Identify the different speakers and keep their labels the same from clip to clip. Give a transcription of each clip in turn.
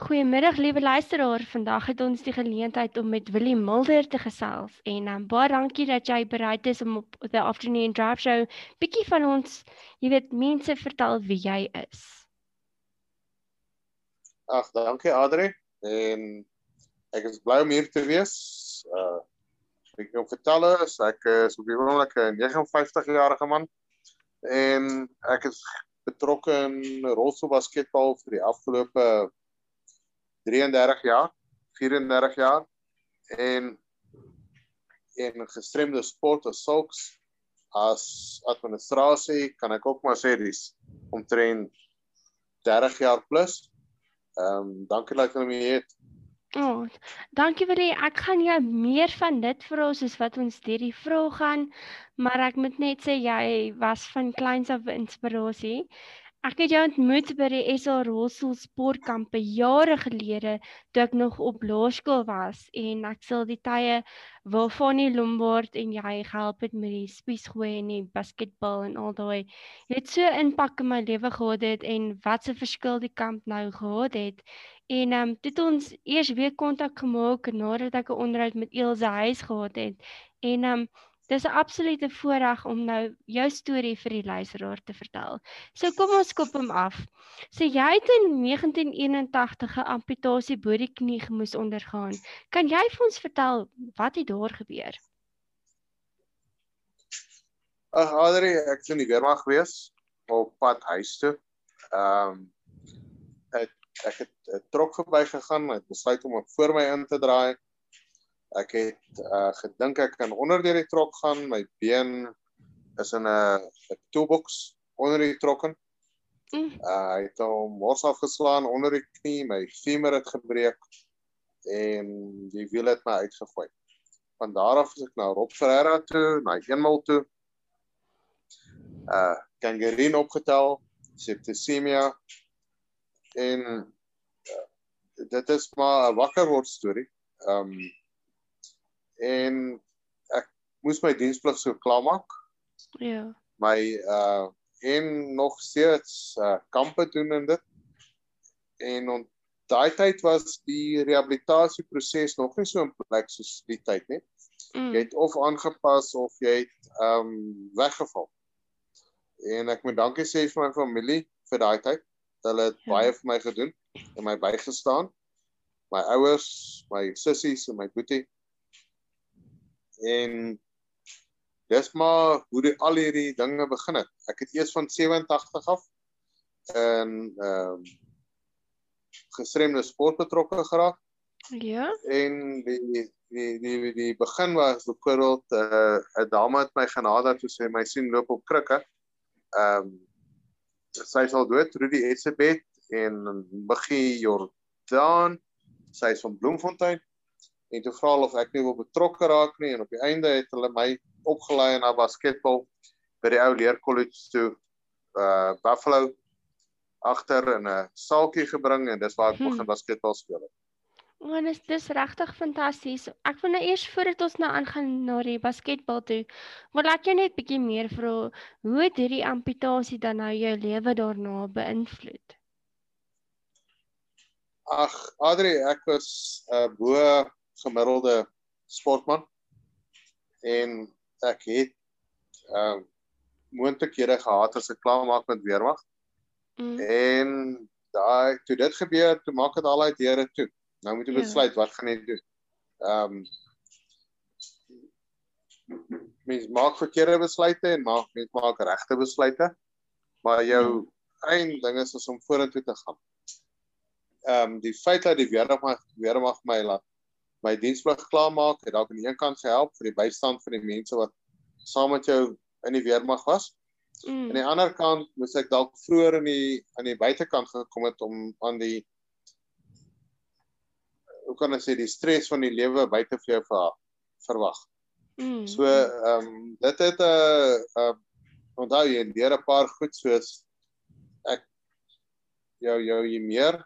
Speaker 1: Goeiemiddag liewe luisteraar. Vandag het ons die geleentheid om met Willie Mulder te gesels en um, baie dankie dat jy bereid is om op the afternoon drive show bietjie van ons, jy weet, mense vertel wie jy is.
Speaker 2: Ag, dankie Adri. En ek is bly om hier te wees. Uh ek wil vertel is ek is op die oomblik 'n 59 jarige man en ek is betrokke in rolstoelbasketbal vir die afgelope 33 jaar, 34 jaar en en gestremde sport as sulks as administrasie kan ek ook maar sê dis omtrent 30 jaar plus. Ehm um, dankie dat jy my het.
Speaker 1: O, oh, dankie vir die ek gaan jou meer van dit vra soos wat ons deur die vrae gaan, maar ek moet net sê jy was van kleins af inspirasie. Ek het jou ontmoet by die SA Rolstoel Sportkampe jare gelede toe ek nog op laerskool was en ek sal die tye waar Fanny Lombard en jy gehelp het met die spiesgooi en die basketbal en al daai het so impak in my lewe gehad het en wat 'n verskil die kamp nou gehad het. En ehm um, toe ons eers weer kontak gemaak nadat ek 'n onderhoud met Elsje Huys gehad het en ehm um, Dis 'n absolute voorreg om nou jou storie vir die luisteraar te vertel. So kom ons kop hom af. So jy het in 1981 'n amputasie bo die knie gemoes ondergaan. Kan jy vir ons vertel wat het daar gebeur?
Speaker 2: Ag, Adri, ek sien die weermag gewees op pad huis toe. Ehm um, ek ek het 'n trok verby gegaan, ek besluit om op voor my in te draai Ek het uh gedink ek kan onder deur die trok gaan. My been is in 'n 'n toolbox onder die trok in. Mm. Uh hy het hom mors afgeslaan onder die knie, my femur het gebreek en die wiel het my uitgegooi. Van daar af is ek nou Rob Ferreira toe, na eenmal toe. Uh gangrene opgetel, septisemia en uh, dit is maar 'n wakker word storie. Um en ek moes my diensplig so klaar maak.
Speaker 1: Ja.
Speaker 2: My uh en nog steeds uh kampe doen in dit. En on daai tyd was die rehabilitasieproses nog nie so in plek soos die tyd nie. Mm. Jy het of aangepas of jy het um weggeval. En ek moet dankie sê vir my familie vir daai tyd. Hulle het ja. baie vir my gedoen en my bygestaan. My ouers, my sissies en my boetie en dis maar hoe die al hierdie dinge begin het. Ek het eers van 87 af in ehm um, gestremde sport betrokke geraak.
Speaker 1: Ja.
Speaker 2: En die die die die begin was byvoorbeeld 'n uh, 'n dame het my genader toe sê my sien loop op krikke. Ehm um, sy is al dood, Rudy Etzebeth en Muggie Jordan. Sy is van Bloemfontein en toe vra hulle of ek nie wil betrokke raak nie en op die einde het hulle my opgelei na basketbal by die ou leer college toe uh Buffalo agter in 'n saaltjie gebring en dis waar ek hmm. begin basketbal speel het.
Speaker 1: O, en is regtig fantasties. Ek wil nou eers voordat ons nou aangaan na die basketbal toe, wil ek jou net bietjie meer vra hoe het hierdie amputasie dan nou jou lewe daarna beïnvloed?
Speaker 2: Ag, Adri, ek was uh bo gemiddelde sportman en ek het ehm uh, moontlikhede gehad as ek klaar maak met weermag. Mm. En daai toe dit gebeur, toe maak dit al uit deure toe. Nou moet jy ja. besluit wat gaan jy doen. Ehm um, mens maak verkeerde besluite en maak mens maak regte besluite. Maar jou mm. eindding is om vorentoe te gaan. Ehm um, die feit dat die weermag weermag my laat my diensplig klaarmaak, het dalk aan die een kant gehelp vir die bystand van die mense wat saam met jou in die weermag was. Mm. Aan die ander kant moes ek dalk vroeër in die aan die buitekant gekom het om aan die hoe kan ek sê die stres van die lewe buite vir jou ver, verwag. Mm. So ehm um, dit het 'n uh, uh, onthou jy deur 'n paar goed soos ek jou jou jy meer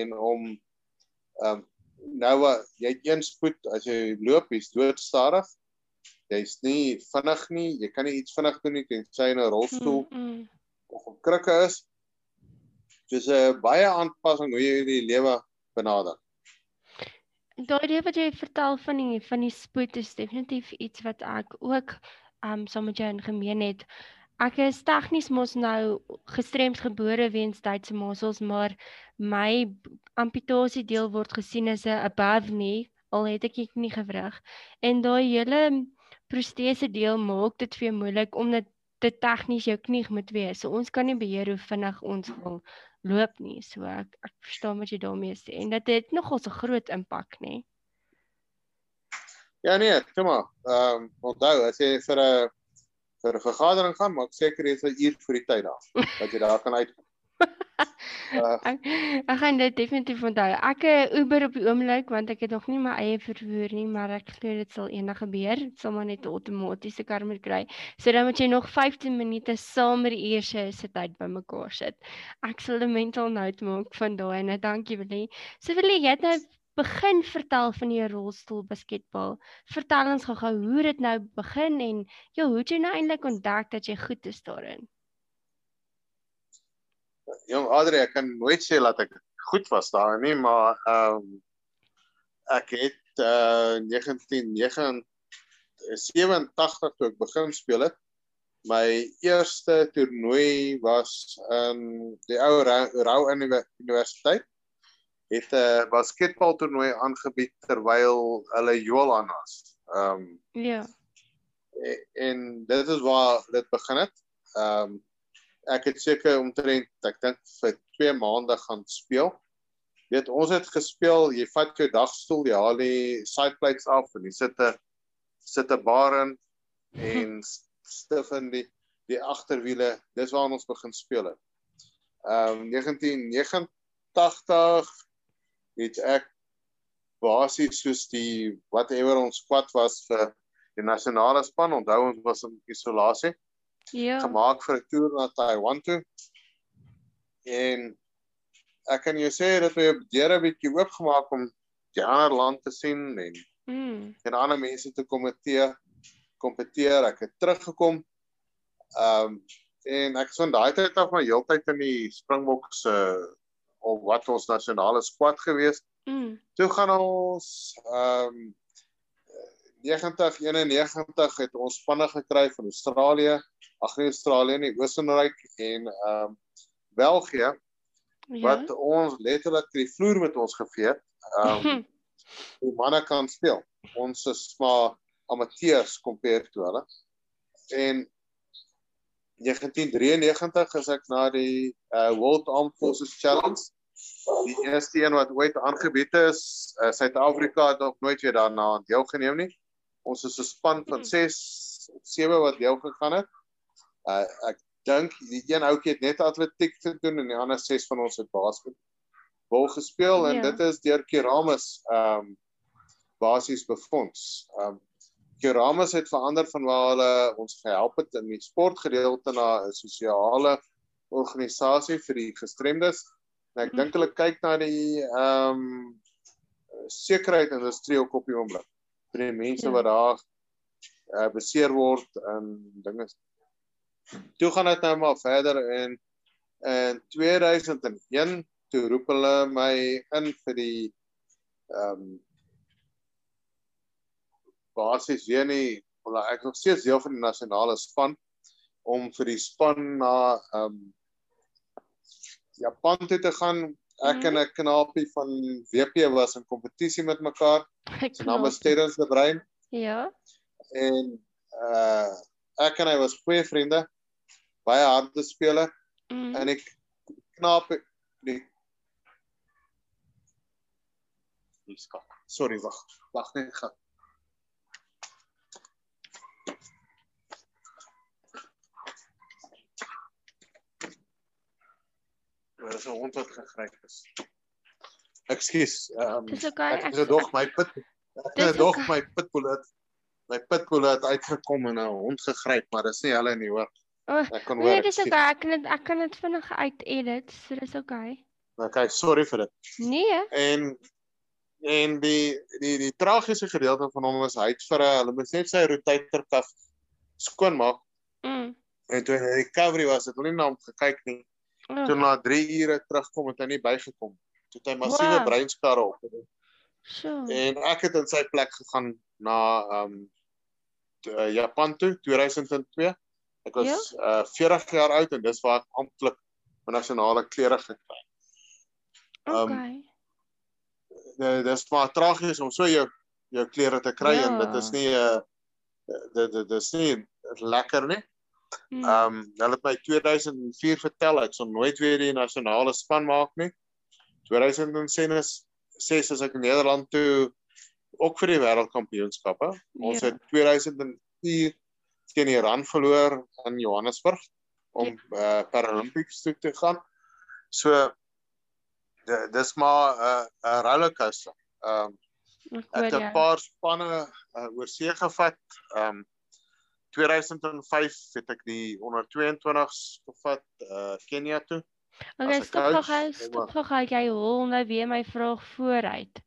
Speaker 2: en om ehm um, nou jy het een spoed as jy loop jy's doodstadig jy's nie vinnig nie jy kan nie iets vinnig doen nie tensy jy in 'n rolstoel mm, mm. of op krikke is dis 'n baie aanpassing hoe jy die lewe benader.
Speaker 1: Daai idee wat jy vertel van die van die spoed is definitief iets wat ek ook um saam met jou in gemeen het. Ek is tegnies mos nou gestremd gebore weens Duitse masels, maar my amputasie deel word gesien as 'n above knee, al het ek die knie gewrig. En daai hele protese deel maak dit vir jou moeilik omdat dit tegnies jou knie moet wees. So ons kan nie beheer hoe vinnig ons wil loop nie. So ek ek verstaan wat jy daarmee sê en dit het nogal 'n groot impak, nê.
Speaker 2: Ja nee, kom maar. Ehm um, onthou as jy vir 'n vir 'n vergadering gaan, maak seker jy is 'n uur voor die tyd daar dat jy daar kan uitkom. Uh,
Speaker 1: Ek, ek gaan dit definitief onthou. Ek uh, Uber op die oomblik want ek het nog nie my eie vervoer nie, maar ek glo dit sal eendag gebeur. Dit sal maar net 'n outomatiese kar moet kry. So dan moet jy nog 15 minute saam met die eerste se tyd bymekaar sit. Ek sal 'n mental note maak van daai en dankie Willie. So Willie, jy het nou begin vertel van jou rolstoel basketbal. Vertel ons gou-gou hoe dit nou begin en ja, hoe jy nou eintlik ontdek dat jy goed is daarin?
Speaker 2: jong Adri, ek kan nooit sê dat ek goed was daar nie, maar ehm um, ek het uh 1987 toe ek begin speel het. My eerste toernooi was in die ou Univer- Universiteit. Het 'n basketbaltoernooi aangebied terwyl hulle Joel aan was. Ehm um,
Speaker 1: Ja.
Speaker 2: En dit is waar dit begin het. Ehm um, ek het seker omtrent ek dink vir 2 maande gaan speel. Jy weet ons het gespeel, jy vat jou dagstoel, jy haal die side plates af en jy sit 'n sit 'n bar in en stif in die die agterwiele. Dis waar ons begin speel het. Ehm um, 1989 het ek basies soos die whatever ons squad was vir die nasionale span. Onthou ons was in isolasie
Speaker 1: Ja.
Speaker 2: gemaak vir 'n toer na Taiwan toe. En ek kan jou sê dat my deure 'n bietjie oopgemaak om die ander land te sien en
Speaker 1: Mm.
Speaker 2: en ander mense te kompeteer kompeteer. Ek het teruggekom. Ehm um, en ek was van daai tyd af my heeltyd in die Springboks se uh, of wat ons nasionale squad gewees.
Speaker 1: Mm.
Speaker 2: Toe gaan ons ehm um, 90 91 het ons spanne gekry van Australië, ag nee Australië nie, Oostenryk en ehm um, België
Speaker 1: Ja.
Speaker 2: wat ons letterlik die vloer met ons gevee het. Ehm um, die manne kan speel. Ons is maar amateurs compare toe hulle. En 1993 is ek na die uh, World Armed Forces Challenge. Die eerste een wat ooit aangebied is. Uh, Suid-Afrika het nog nooit weer daarna aan deelgeneem nie. Ons is 'n span van 6 of 7 wat deel gegaan het. Uh, ek dink die een ouetjie het net atletiek gedoen en die ander 6 van ons het basketbal gespeel en
Speaker 1: Ja.
Speaker 2: dit is deur Keramus ehm um, basies befonds. Ehm um, Keramus het verander van waar hulle ons gehelp het in die sportgedeelte na 'n sosiale organisasie vir die gestremdes. En ek
Speaker 1: Mhm.
Speaker 2: dink hulle kyk na die ehm um, sekerheid industrie ook op die oomblik. Vir die mense
Speaker 1: Ja.
Speaker 2: wat daar uh, beseer word en dinge. Toe gaan dit nou maar verder en in 2001 toe roep hulle my in vir die ehm um, basies weer nie wel ek nog steeds deel van die nasionale span om vir die span na ehm um, Japan toe te gaan. Ek
Speaker 1: Mhm.
Speaker 2: en 'n knaapie van WP was in kompetisie met mekaar. Sy naam is Terrence de Bruin
Speaker 1: Ja.
Speaker 2: en uh ek en hy was goeie vriende. Baie harde speler
Speaker 1: Mm.
Speaker 2: en ek knaap die die skat. Sorry, wag. Wag net gou. Daar is 'n hond wat gegryp is. Ekskuus. Ehm
Speaker 1: Dis okay.
Speaker 2: ek het dog my pit ek
Speaker 1: Dis
Speaker 2: het dog
Speaker 1: okay.
Speaker 2: my pitbull het my pitbull het uitgekom en 'n hond gegryp, maar dis nie hulle nie hoor.
Speaker 1: Oh,
Speaker 2: Ek kan
Speaker 1: nee,
Speaker 2: hoor.
Speaker 1: dis
Speaker 2: ek
Speaker 1: okay. Ek kan dit ek kan dit vinnig uit edit. So dis okay.
Speaker 2: sien. Okay, sorry vir dit.
Speaker 1: Nee.
Speaker 2: En en die die die tragiese gedeelte van hom was hy het vir 'n hulle moes net sy rotator kaf skoon maak
Speaker 1: Mm.
Speaker 2: en toe hy recovery was het hulle nie na hom gekyk nie.
Speaker 1: Oh,
Speaker 2: Toe na 3 ure terugkom het hy nie bygekom. Toe het hy massiewe
Speaker 1: Wow.
Speaker 2: breinskade op.
Speaker 1: So.
Speaker 2: En ek het in sy plek gegaan na ehm um, Japan toe 2002. Ek was uh 40 jaar oud en dis waar ek amptelik my nasionale klere gekry het. um,
Speaker 1: Okay.
Speaker 2: Dit dis maar tragies om so jou jou klere te kry
Speaker 1: Ja.
Speaker 2: en dit is nie 'n uh, dit dit dis nie lekker nie.
Speaker 1: Mm.
Speaker 2: Ehm um, hulle het my 2004 vertel ek sal nooit weer die nasionale span maak nie. 2006 6 is ek in Nederland toe ook vir die wêreldkampioenskappe. Ons
Speaker 1: Ja.
Speaker 2: het 2004 teen Iran verloor in Johannesburg om uh, Paralympics toe te gaan. So di- dis maar 'n uh, 'n rollercoaster. Ehm um,
Speaker 1: Ek
Speaker 2: het 'n paar spanne uh, oor see gevat. Ehm um, 2005 het ek die onder 22s gevat uh Kenia toe.
Speaker 1: Okay, stop gou,
Speaker 2: nee,
Speaker 1: stop
Speaker 2: maar-
Speaker 1: gou, jy hol nou weer my vraag vooruit.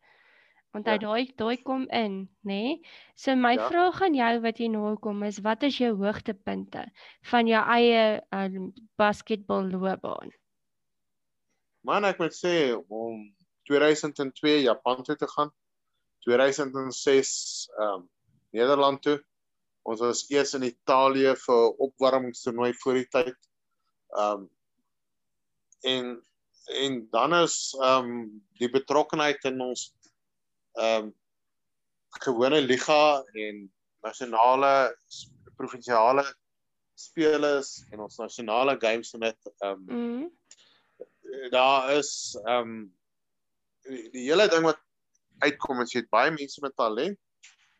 Speaker 1: Want hy
Speaker 2: Ja.
Speaker 1: daai daai kom in, nê? Nee? So my
Speaker 2: Ja.
Speaker 1: vraag aan jou wat jy nou kom is, wat is jou hoogtepunte van jou eie um, basketballoopbaan?
Speaker 2: Man, ek moet sê om 2002 Japan toe te gaan. 2006 ehm um, Nederland toe. Ons was eers in Italië vir 'n opwarmingstoernooi voor die tyd. Ehm um, en en dan is ehm um, die betrokkenheid in ons ehm um, gewone liga en nasionale provinsiale spelers en ons nasionale games net ehm um,
Speaker 1: Mm.
Speaker 2: daar is ehm um, die, die hele ding wat uitkom is jy het baie mense met talent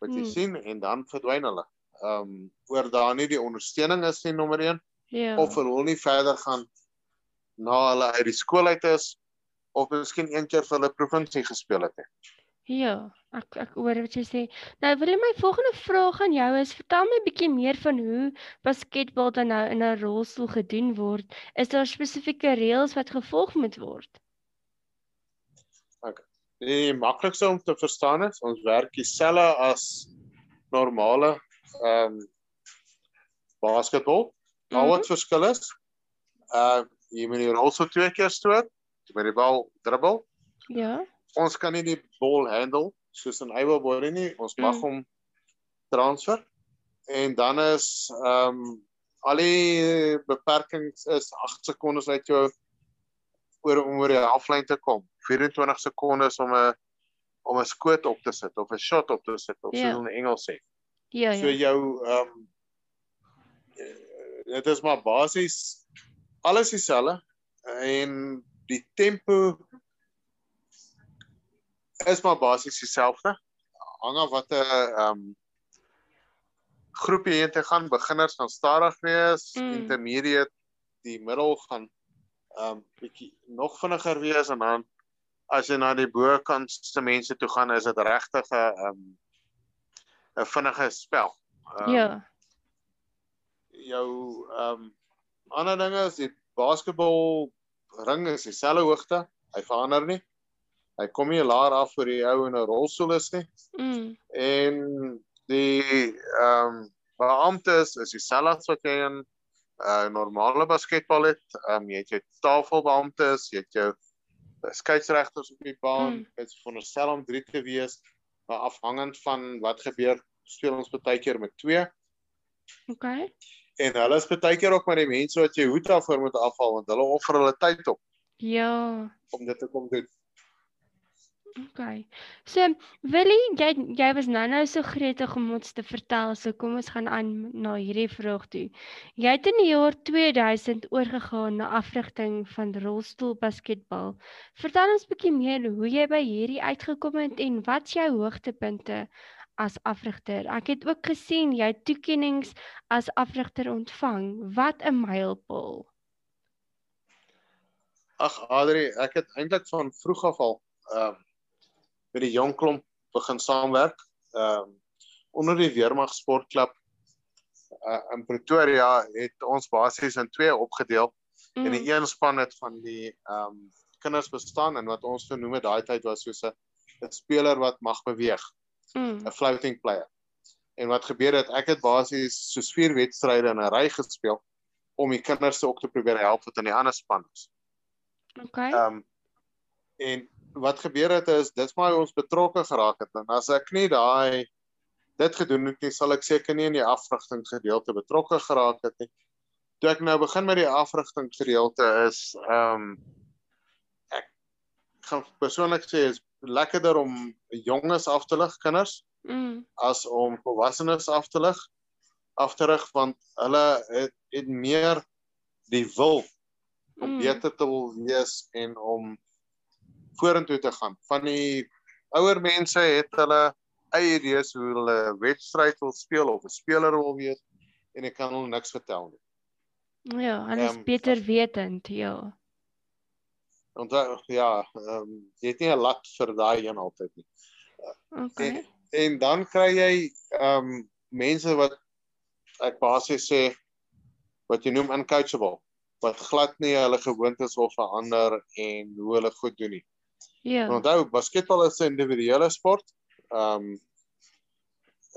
Speaker 2: wat jy
Speaker 1: Hmm.
Speaker 2: sien en dan verdwyn hulle. Ehm um, oor daar nie die ondersteuning is nie nommer 1
Speaker 1: Ja.
Speaker 2: of hulle wil nie verder gaan na hulle uit die skool uit is of miskien een keer vir hulle provinsie gespeel het. nie.
Speaker 1: Ja, ek ek hoor wat jy sê. Nou wil my volgende vraag aan jou is, vertel my 'n bietjie meer van hoe basketbal dan nou in 'n rolstoel gedoen word. Is daar spesifieke reëls wat gevolg moet word?
Speaker 2: Die maklikste om te verstaan is ons werk dieselfde as normale ehm um, basketbal. Al wat verskil is, uh jy moet die rolstoel twee keer stoot, jy moet die bal dribbel.
Speaker 1: Ja.
Speaker 2: Ons kan nie die bal handle soos in Eywilbody nie. Ons mag
Speaker 1: Mm.
Speaker 2: hom transfer. En dan is ehm um, al die beperkings is 8 sekondes uit jou oor om oor die halflyn te kom. 24 sekondes om 'n om 'n skoot op te sit of 'n shot op te sit of
Speaker 1: Ja.
Speaker 2: soos in Engels sê.
Speaker 1: Ja,
Speaker 2: So
Speaker 1: ja.
Speaker 2: jou ehm um, dit is maar basies alles dieselfde en die tempo is maar basies dieselfde. Hang af watter ehm um, groep jy heen te gaan. Beginners gaan stadig wees,
Speaker 1: Mm.
Speaker 2: intermediate, die middel gaan ehm um, bietjie nog vinniger wees en dan as jy na die bokantste mense toe gaan, is dit regtig 'n ehm um, 'n vinnige spel. Ehm,
Speaker 1: Ja.
Speaker 2: jou ehm um, ander dinge is die basketbal ring is dieselfde hoogte. Hy verander nie. Hy kom nie laer af vir die ou in 'n rolstoel is nie.
Speaker 1: Mm.
Speaker 2: En die ehm um, beamptes is dieselfde as wat jy in 'n uh, normale basketbal het. Ehm um, jy het jou tafelbeamptes, jy het jou uh, skeieregters op die baan.
Speaker 1: Mm.
Speaker 2: Dit is veronderstel om 3 te wees, maar afhangend van wat gebeur, speel ons baie keer met 2.
Speaker 1: Okay.
Speaker 2: En hulle is baie keer ook maar die mense wat jy hoed af voor moet afval want hulle offer hulle tyd op
Speaker 1: Ja.
Speaker 2: om dit te kom doen.
Speaker 1: Okay. So, Willie, jy jy was nou-nou so gretig om ons te vertel, so kom ons gaan aan na hierdie vraag toe. Jy het in die jaar 2000 oorgegaan na afrigting van rolstoel basketbal. Vertel ons 'n bietjie meer hoe jy by hierdie uitgekom het en wat jou hoogtepunte as afrigter. Ek het ook gesien jy het toekenninge as afrigter ontvang. Wat 'n mylpaal.
Speaker 2: Ag Adri, ek het eintlik van vroeg af al ehm met die jong klomp begin saamwerk. Ehm uh, onder die Weermag Sportklub uh, in Pretoria het ons basies in twee opgedeel. Mm. En die een span het van die ehm um, kinders bestaan en wat ons genoem het daai tyd was soos 'n speler wat mag beweeg.
Speaker 1: Mm.
Speaker 2: 'n floating player. En wat gebeur het, ek het basies soos vier wedstryde in 'n ry gespeel om die kinders ook te probeer help wat in die ander span is.
Speaker 1: Okay.
Speaker 2: Ehm um, en wat gebeur het is dis maar ons betrokke geraak het en as ek nie daai dit gedoen het nie sal ek seker nie in die afrigting gedeelte betrokke geraak het nie. Toe ek nou begin met die afrigting gedeelte is ehm um, ek gaan persoonlik sê is lekkerder om jonges af te lig kinders
Speaker 1: Mm.
Speaker 2: as om volwassenes af te lig af te rig want hulle het, het meer die wil om
Speaker 1: Mm.
Speaker 2: beter te wil wees en om vorentoe te gaan. Van die ouer mense het hulle eie idees hoe hulle wedstryd wil speel of 'n speler wil wees en ek kan hulle niks vertel nie.
Speaker 1: Ja, hulle is
Speaker 2: Ehm,
Speaker 1: beter wetend, ja.
Speaker 2: Want ja, ehm um, jy het nie 'n lat vir daai een altyd nie.
Speaker 1: Okay.
Speaker 2: En dan kry jy ehm um, mense wat ek basies sê wat jy noem uncoachable wat glad nie hulle gewoontes wil verander en hoe hulle goed doen nie.
Speaker 1: Ja.
Speaker 2: En onthou, basketbal is 'n individuele sport. Ehm um,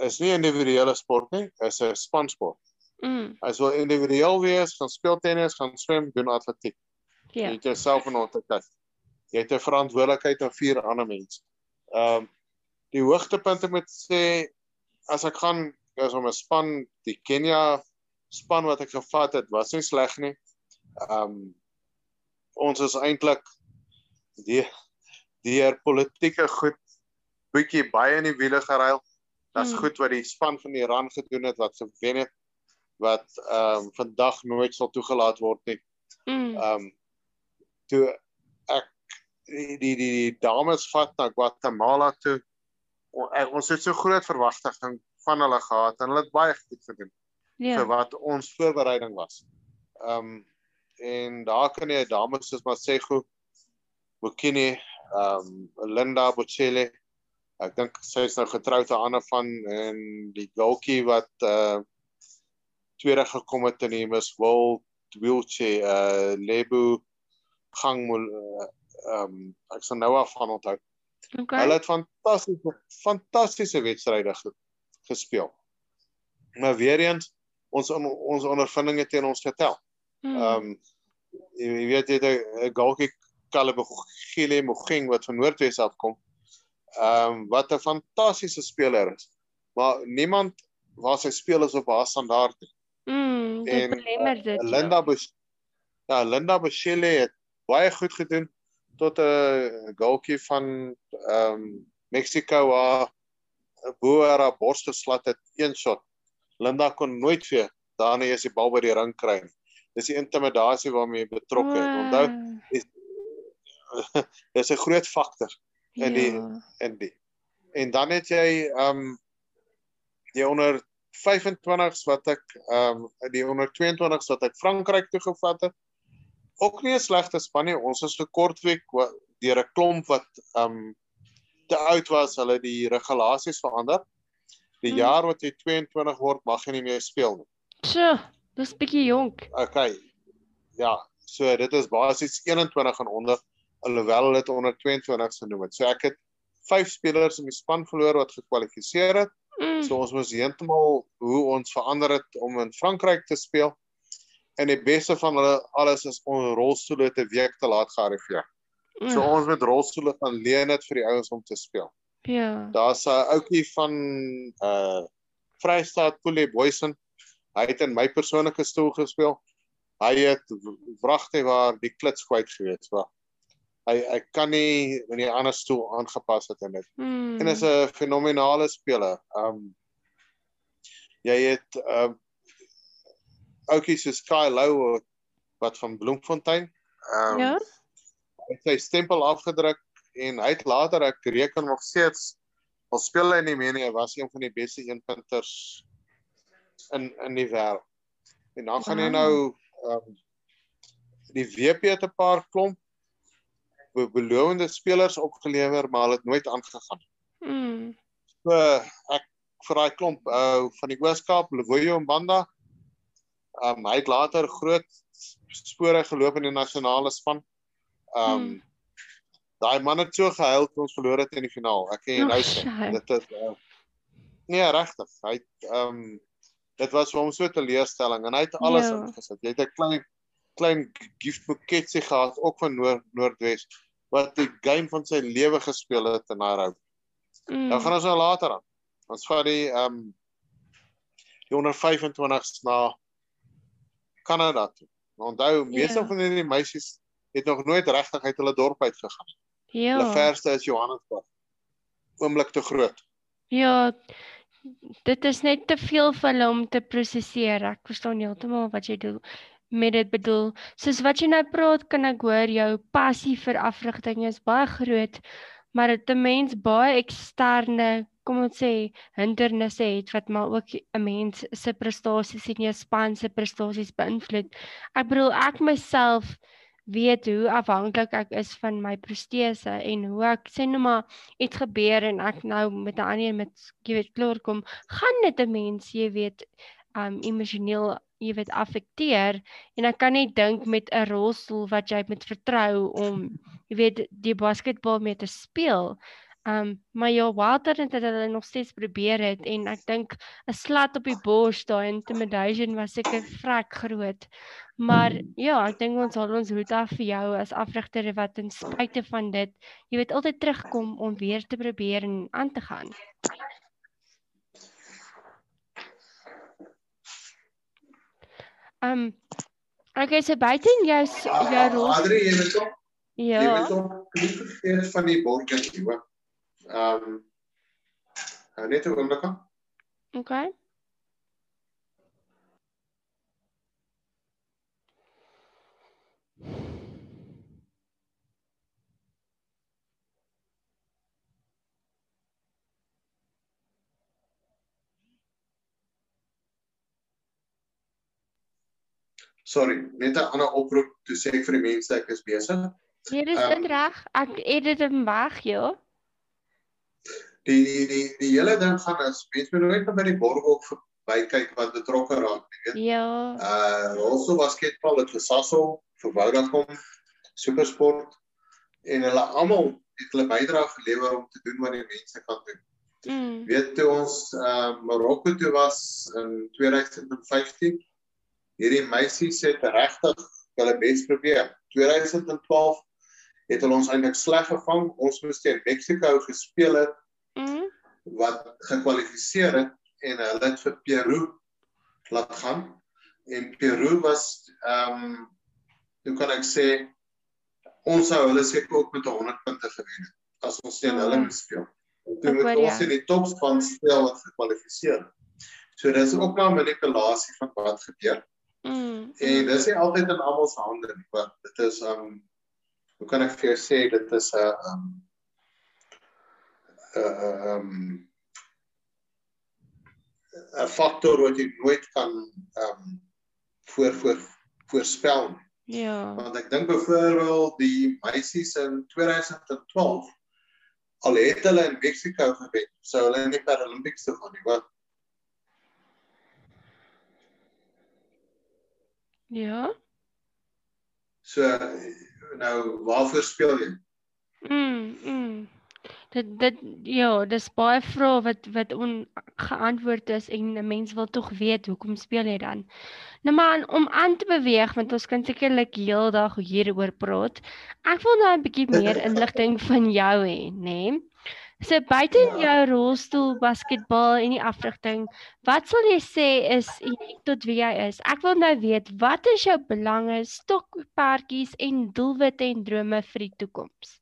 Speaker 2: is nie 'n individuele sport nie, is 'n spansport.
Speaker 1: Mm.
Speaker 2: As wil individueel wees, gaan speel tennis, gaan swem, doen atletiek. Jy
Speaker 1: Ja.
Speaker 2: het jouself in ontwikkel. Jy het 'n verantwoordelikheid aan vier ander mense. Ehm um, die hoogtepunte moet sê as ek gaan is om 'n span, die Kenia span wat ek gevat het, was nie sleg nie. Ehm um, ons is eintlik die deur politieke goed bietjie baie in die wiele geruil. Dit's
Speaker 1: Hmm.
Speaker 2: goed wat die span van Iran gedoen het wat gewen het wat ehm um, vandag nooit sal toegelaat word nie.
Speaker 1: Mm.
Speaker 2: Ehm um, toe ek die die, die dames vat na Guatemala toe. Ons het so groot verwagting van hulle gehad en hulle het baie goed gedoen
Speaker 1: Ja.
Speaker 2: vir wat ons voorbereiding was. Ehm um, en daar kan jy dames soos Masego Bukini, ehm um, Linda Bochele. Ek dink sy is nou getroud aan 'n ander van en die goalkie wat uh tweede gekom het in die Miss World wheelchair uh Lebu Gangmul uh, ehm um, ek sal nou af van onthou.
Speaker 1: Okay.
Speaker 2: Hulle het fantastiese fantastiese wedstryde ge, gespeel. Maar weer eens ons on, ons ondervindinge teen ons getel.
Speaker 1: Mm.
Speaker 2: Ehm um, jy, jy weet jy 'n- 'n Galkie Kalebogile Mogeng wat van Noordwes afkom. Ehm um, wat 'n fantastiese speler is. Maar niemand waar sy speel is op haar standaard nie.
Speaker 1: Mm,
Speaker 2: en,
Speaker 1: dit. ja.
Speaker 2: Linda Bus Ja, Linda Boschele het baie goed gedoen tot 'n Galkie van ehm um, Mexico waar bo haar bors geslat het een shot. Linda kon nooit weer daarna eers die bal by die ring kry. nie. Dis die intimidasie waarmee betrokke is. Onthou,
Speaker 1: Wow.
Speaker 2: dis 'n groot faktor in die
Speaker 1: Ja.
Speaker 2: in die. En dan het jy ehm um, die onder 25s wat ek ehm um, die onder 22s wat ek Frankryk toe gevat het. Ook nie 'n slegte span nie. Ons is gekortwek wa- deur 'n klomp wat ehm um, te oud was, hulle die regulasies verander. Die
Speaker 1: Hmm.
Speaker 2: jaar wat jy 22 word, mag jy nie meer speel nie.
Speaker 1: So, dis bietjie jonk.
Speaker 2: Okay. Ja, so dit is basies 21 en onder alhoewel hulle dit onder 22 genoem het. So ek het vyf spelers in die span verloor wat gekwalifiseer het.
Speaker 1: Mm.
Speaker 2: So ons moes heeltemal hoe ons verander het om in Frankryk te speel. En die beste van hulle alles is om rolstoele te week te laat gearriveer. So
Speaker 1: Ja.
Speaker 2: ons met rolstoele gaan leen dit vir die ouens om te speel.
Speaker 1: Ja.
Speaker 2: Daar's 'n ouetjie van uh Vrystaat Pule Boysen. Hy het in my persoonlike stoel gespeel. Hy het wragtig waar die klits kwyt gewees was. Hy hy kan nie in 'n ander stoel aangepas het en dit.
Speaker 1: Mm.
Speaker 2: En is 'n fenominale speler. Um jy het um ouetjies so Sky Lou wat van Bloemfontein. Um
Speaker 1: Ja.
Speaker 2: hy het sy stempel afgedruk en hy het later ek reken nog steeds al speel hy nie meer nie, hy was een van die beste eenpunters in in die wêreld. En dan gaan
Speaker 1: Wow.
Speaker 2: nou um die WP het 'n paar klomp be belowende spelers opgelewer, maar hulle het nooit aangegaan.
Speaker 1: Mm.
Speaker 2: So ek vir daai klomp uh van die Ooskaap, Lewoyo Mbanda. Um hy het later groot spore geloop in die nasionale span. Um
Speaker 1: Hmm.
Speaker 2: daai man het so gehuil toe ons verloor het in die finaal. Ek kan jou nou sê. Dit is uh, nee regtig. Hy het um dit was vir hom so 'n teleurstelling en hy het alles
Speaker 1: Ja.
Speaker 2: ingesit. Jy het 'n klein klein giftboeketjie gehad ook van Noord Noordwes wat die game van sy lewe gespeel het in Nairou.
Speaker 1: Mm.
Speaker 2: Nou gaan ons nou later aan. Ons vat die ehm um, die onder 25s na Kanada toe. Maar onthou, meeste
Speaker 1: Ja.
Speaker 2: van hierdie meisies het nog nooit regtig uit hulle dorp uit gegaan.
Speaker 1: Ja.
Speaker 2: Hulle verste is Johannesburg. Oomblik te groot.
Speaker 1: Ja. Dit is net te veel vir hulle om te prosesseer. Ek verstaan heeltemal wat jy doen met dit bedoel. Soos wat jy nou praat, kan ek hoor jou passie vir afrigting is baie groot, maar dit 'n mens baie eksterne, kom ons sê, hindernisse het wat maar ook 'n mens se prestasies en jou span se prestasies beïnvloed. Ek bedoel ek myself weet hoe afhanklik ek is van my prestese en hoe ek sê nou maar iets gebeur en ek nou met 'n ander met jy weet klaar kom, gaan dit 'n mens, jy weet, um emosioneel, jy weet, affekteer en ek kan net dink met 'n rolstoel wat jy moet vertrou om jy weet die basketbal mee te speel. Um maar ja, Walter het dit hulle nog steeds probeer het en ek dink 'n slat op die bors daai intimidation was seker vrek groot. Maar ja, ek dink ons haal ons hoed af vir jou as afrigter wat ten spyte van dit, jy weet altyd terugkom om weer te probeer en aan te gaan. Um okay, so buite in jou rol
Speaker 2: Adri, jy weet tog, jy
Speaker 1: ja.
Speaker 2: weet tog nie vergeet van die hoor. Ehm um, net 'n oomblik. hè.
Speaker 1: Okay.
Speaker 2: Sorry, net 'n ander oproep toe sê ek vir die mense ek is besig.
Speaker 1: Nee, dis
Speaker 2: Ehm,
Speaker 1: um, reg. Ek edit hom weg, ja.
Speaker 2: Die die die die hele ding gaan is mense moet nooit by die borghoek verby kyk wat betrokke raak, jy weet.
Speaker 1: Ja.
Speaker 2: Uh also basketbal het gesassel vir Vodacom, Supersport en hulle almal het hulle bydrae gelewer om te doen wat die mense kan doen.
Speaker 1: Mm.
Speaker 2: Weet toe ons uh Marokko toe was in 2015, hierdie meisies het regtig hulle bes probeer. 2012 het hulle ons eintlik sleg gevang. Ons moes teen Mexico gespeel het
Speaker 1: Mm.
Speaker 2: wat gekwalifiseer het en hulle het vir Peru laat gaan. En Peru was ehm um, hoe kan ek sê ons sou hulle seker ook met 100 punte gewen het as ons teen hulle
Speaker 1: Mm.
Speaker 2: moes speel. Toe moet
Speaker 1: hoor
Speaker 2: ons in die topspan speel wat gekwalifiseer het. So dis ook maar manipulasie van wat gebeur.
Speaker 1: Mm.
Speaker 2: En dis nie altyd in almal se hande nie, maar dit is um hoe kan ek vir jou sê dit is 'n um 'n 'n um 'n faktor wat jy nooit kan um voor voor voorspel nie.
Speaker 1: Ja.
Speaker 2: Want ek dink byvoorbeeld die meisies in 2012 al het hulle in Mexico gewen, sou hulle in die Paralympics toe gaan nie, want
Speaker 1: Ja.
Speaker 2: so nou waarvoor speel jy?
Speaker 1: Mm. Mm. Dit dit ja, dis baie vrae wat wat ongeantwoord is en 'n mens wil tog weet hoekom speel jy dan? Nou maar om aan te beweeg want ons kan sekerlik heeldag hieroor praat. Ek wil nou 'n bietjie meer inligting van jou hê, nê? Nee? So buite in jou rolstoel basketbal en die afrigting, wat sal jy sê is uniek tot wie jy is? Ek wil nou weet, wat is jou belange, stokperdjies en doelwitte en drome vir die toekoms?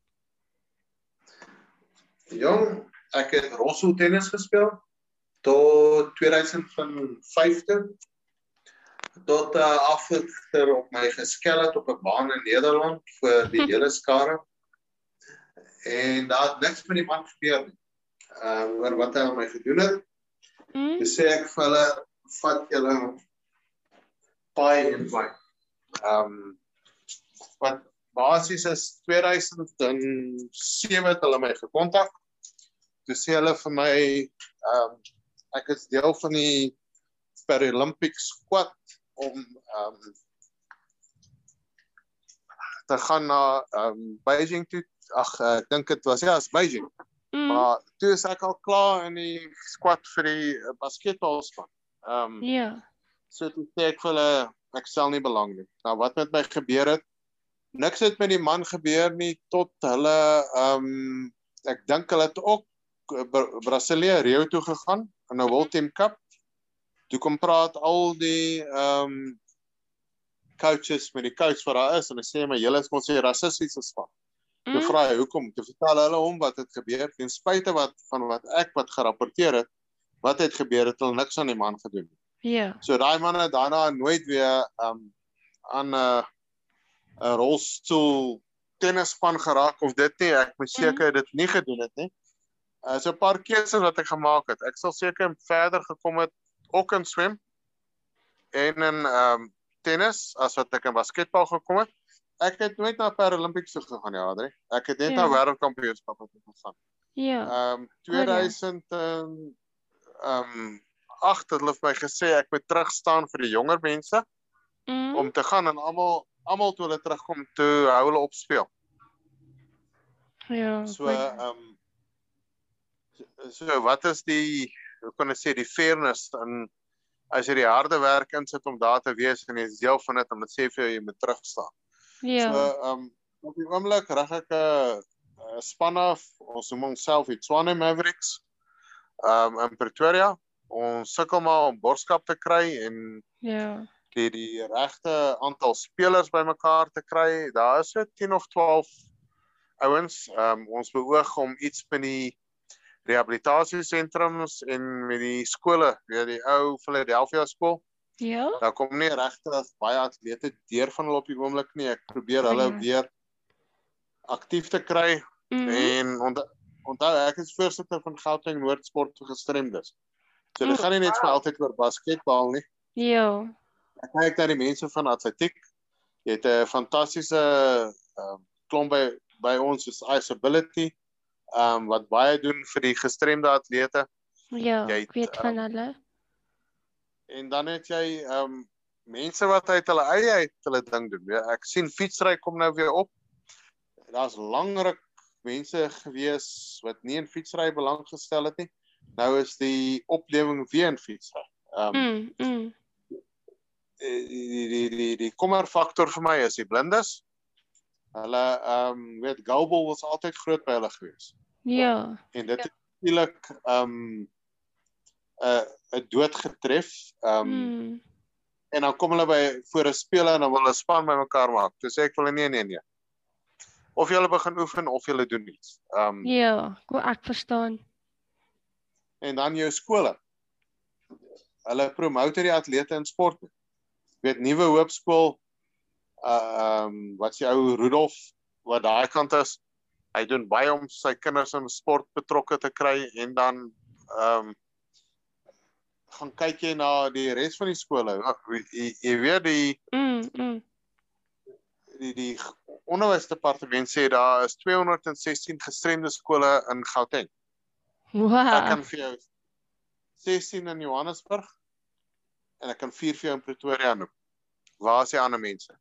Speaker 2: Jong, ek het rolstoel tennis gespeel tot 2005 toe. Tot 'n uh, afgiter op my geskel het op 'n baan in Nederland vir die hele skare. En daar het niks met die man gebeur nie. Ehm uh, oor wat hy aan my gedoen het.
Speaker 1: Mm?
Speaker 2: Dis sê ek vir hulle vat julle paai en my. Ehm um, wat basies is 2007 het hulle my gekontak. Toe sê hulle vir my ehm um, ek is deel van die Paralympic squad om ehm um, te gaan na ehm um, Beijing toe. Ag ek dink dit was ja, is Beijing.
Speaker 1: Mm.
Speaker 2: Maar toe is ek al klaar in die squad vir die uh, basketbalspan. Ehm um,
Speaker 1: Ja.
Speaker 2: so toe sê ek vir hulle ek stel nie belang nie. Nou wat met my gebeur het? niks het met die man gebeur nie tot hulle ehm um, ek dink hulle het ook Bra Brasilia Rio toe gegaan in 'n World Team Cup. Toe kom praat al die ehm um, coaches met die coach wat daar is en hulle sê maar julle is mos 'n rassistiese span. Toe
Speaker 1: Mm.
Speaker 2: vra hoekom? Toe vertel hulle hom wat het gebeur ten spyte wat van wat ek wat gerapporteer het, wat het gebeur het hulle niks aan die man gedoen nie.
Speaker 1: Ja.
Speaker 2: So daai man het daarna nooit weer um aan 'n 'n rolstoel tennisspan geraak of dit nie. Ek moet seker dit nie gedoen het nie. Uh so 'n paar keuses wat ek gemaak het. Ek sal seker verder gekom het ook in swem en in um tennis as wat ek in basketbal gekom het. Ek het nooit na Paralympics toe gegaan ja, Adri. Ek het net
Speaker 1: Ja.
Speaker 2: na wêreldkampioenskappe toe gegaan.
Speaker 1: Ja.
Speaker 2: Ehm 2000 en ehm 8 het hulle vir my gesê ek moet terug staan vir die jonger mense
Speaker 1: Mm.
Speaker 2: om te gaan en almal almal toe hulle terugkom toe hou hulle op speel.
Speaker 1: Ja.
Speaker 2: So ehm so wat is die hoe kan ek sê die fairness in as jy die harde werk insit om daar te wees en jy is deel van dit om dit sê vir jou jy moet terug staan.
Speaker 1: Ja.
Speaker 2: So ehm op die oomblik rig ek 'n 'n span af. Ons noem onsself die Tshwane Mavericks. Ehm in Pretoria. Ons sukkel maar om borskap te kry en
Speaker 1: Ja.
Speaker 2: die die regte aantal spelers bymekaar te kry. Daar is so 10 of 12 ouens. Ehm ons beoog om iets met die rehabilitasiesentrums en met die skole, weer die ou Philadelphia skool.
Speaker 1: Ja.
Speaker 2: Daar kom nie regtig baie atlete deur van hulle op die oomblik nie. Ek probeer hulle
Speaker 1: Ja.
Speaker 2: weer aktief te kry
Speaker 1: Mm.
Speaker 2: en onthou onthou ek is voorsitter van Gauteng Noordsport vir gestremdes. So dit
Speaker 1: Mm,
Speaker 2: gaan nie net vir altyd oor basketbal nie.
Speaker 1: Ja.
Speaker 2: Ek kyk na die mense van atletiek. Jy het 'n fantastiese ehm klomp by by ons soos Iceability ehm um, wat baie doen vir die gestremde atlete
Speaker 1: Ja.
Speaker 2: Jy
Speaker 1: Ek weet
Speaker 2: het,
Speaker 1: van hulle.
Speaker 2: En dan het jy ehm um, mense wat uit hulle eie uit hulle ding doen. Ja, ek sien fietsry kom nou weer op. Daar's lankryk mense gewees wat nie in fietsry belang gestel het nie. Nou is die oplewing weer in fietsry. Ehm um,
Speaker 1: Mm. Mm.
Speaker 2: die die die die die kommerfaktor vir my is die blindes. Hulle ehm um, weet Goubel was altyd groot by hulle gewees.
Speaker 1: Ja.
Speaker 2: En dit het natuurlik ehm um, 'n uh, 'n dood getref. Ehm um,
Speaker 1: Mm.
Speaker 2: en dan kom hulle by voor 'n speler en dan wil hulle span bymekaar maak. Toe sê ek vir hulle nee nee nee. Of jy begin oefen of jy doen iets. Ehm um,
Speaker 1: Ja, ko- ek verstaan.
Speaker 2: en dan jou skole. Hulle promote die atlete in sport. Jy weet nuwe hoop skool uh ehm um, wat se ou Rudolf wat daai kant is. Hy doen baie om sy kinders in sport betrokke te kry en dan ehm um, gaan kyk jy na die res van die skole. Jy, jy weet die
Speaker 1: Mm. Mm.
Speaker 2: die die onderwysdepartement sê daar is 216 gestremde skole in Gauteng. Ek
Speaker 1: Wow.
Speaker 2: kan vir jou 16 in Johannesburg en ek kan 4 vir jou in Pretoria noem. Waar is die ander mense?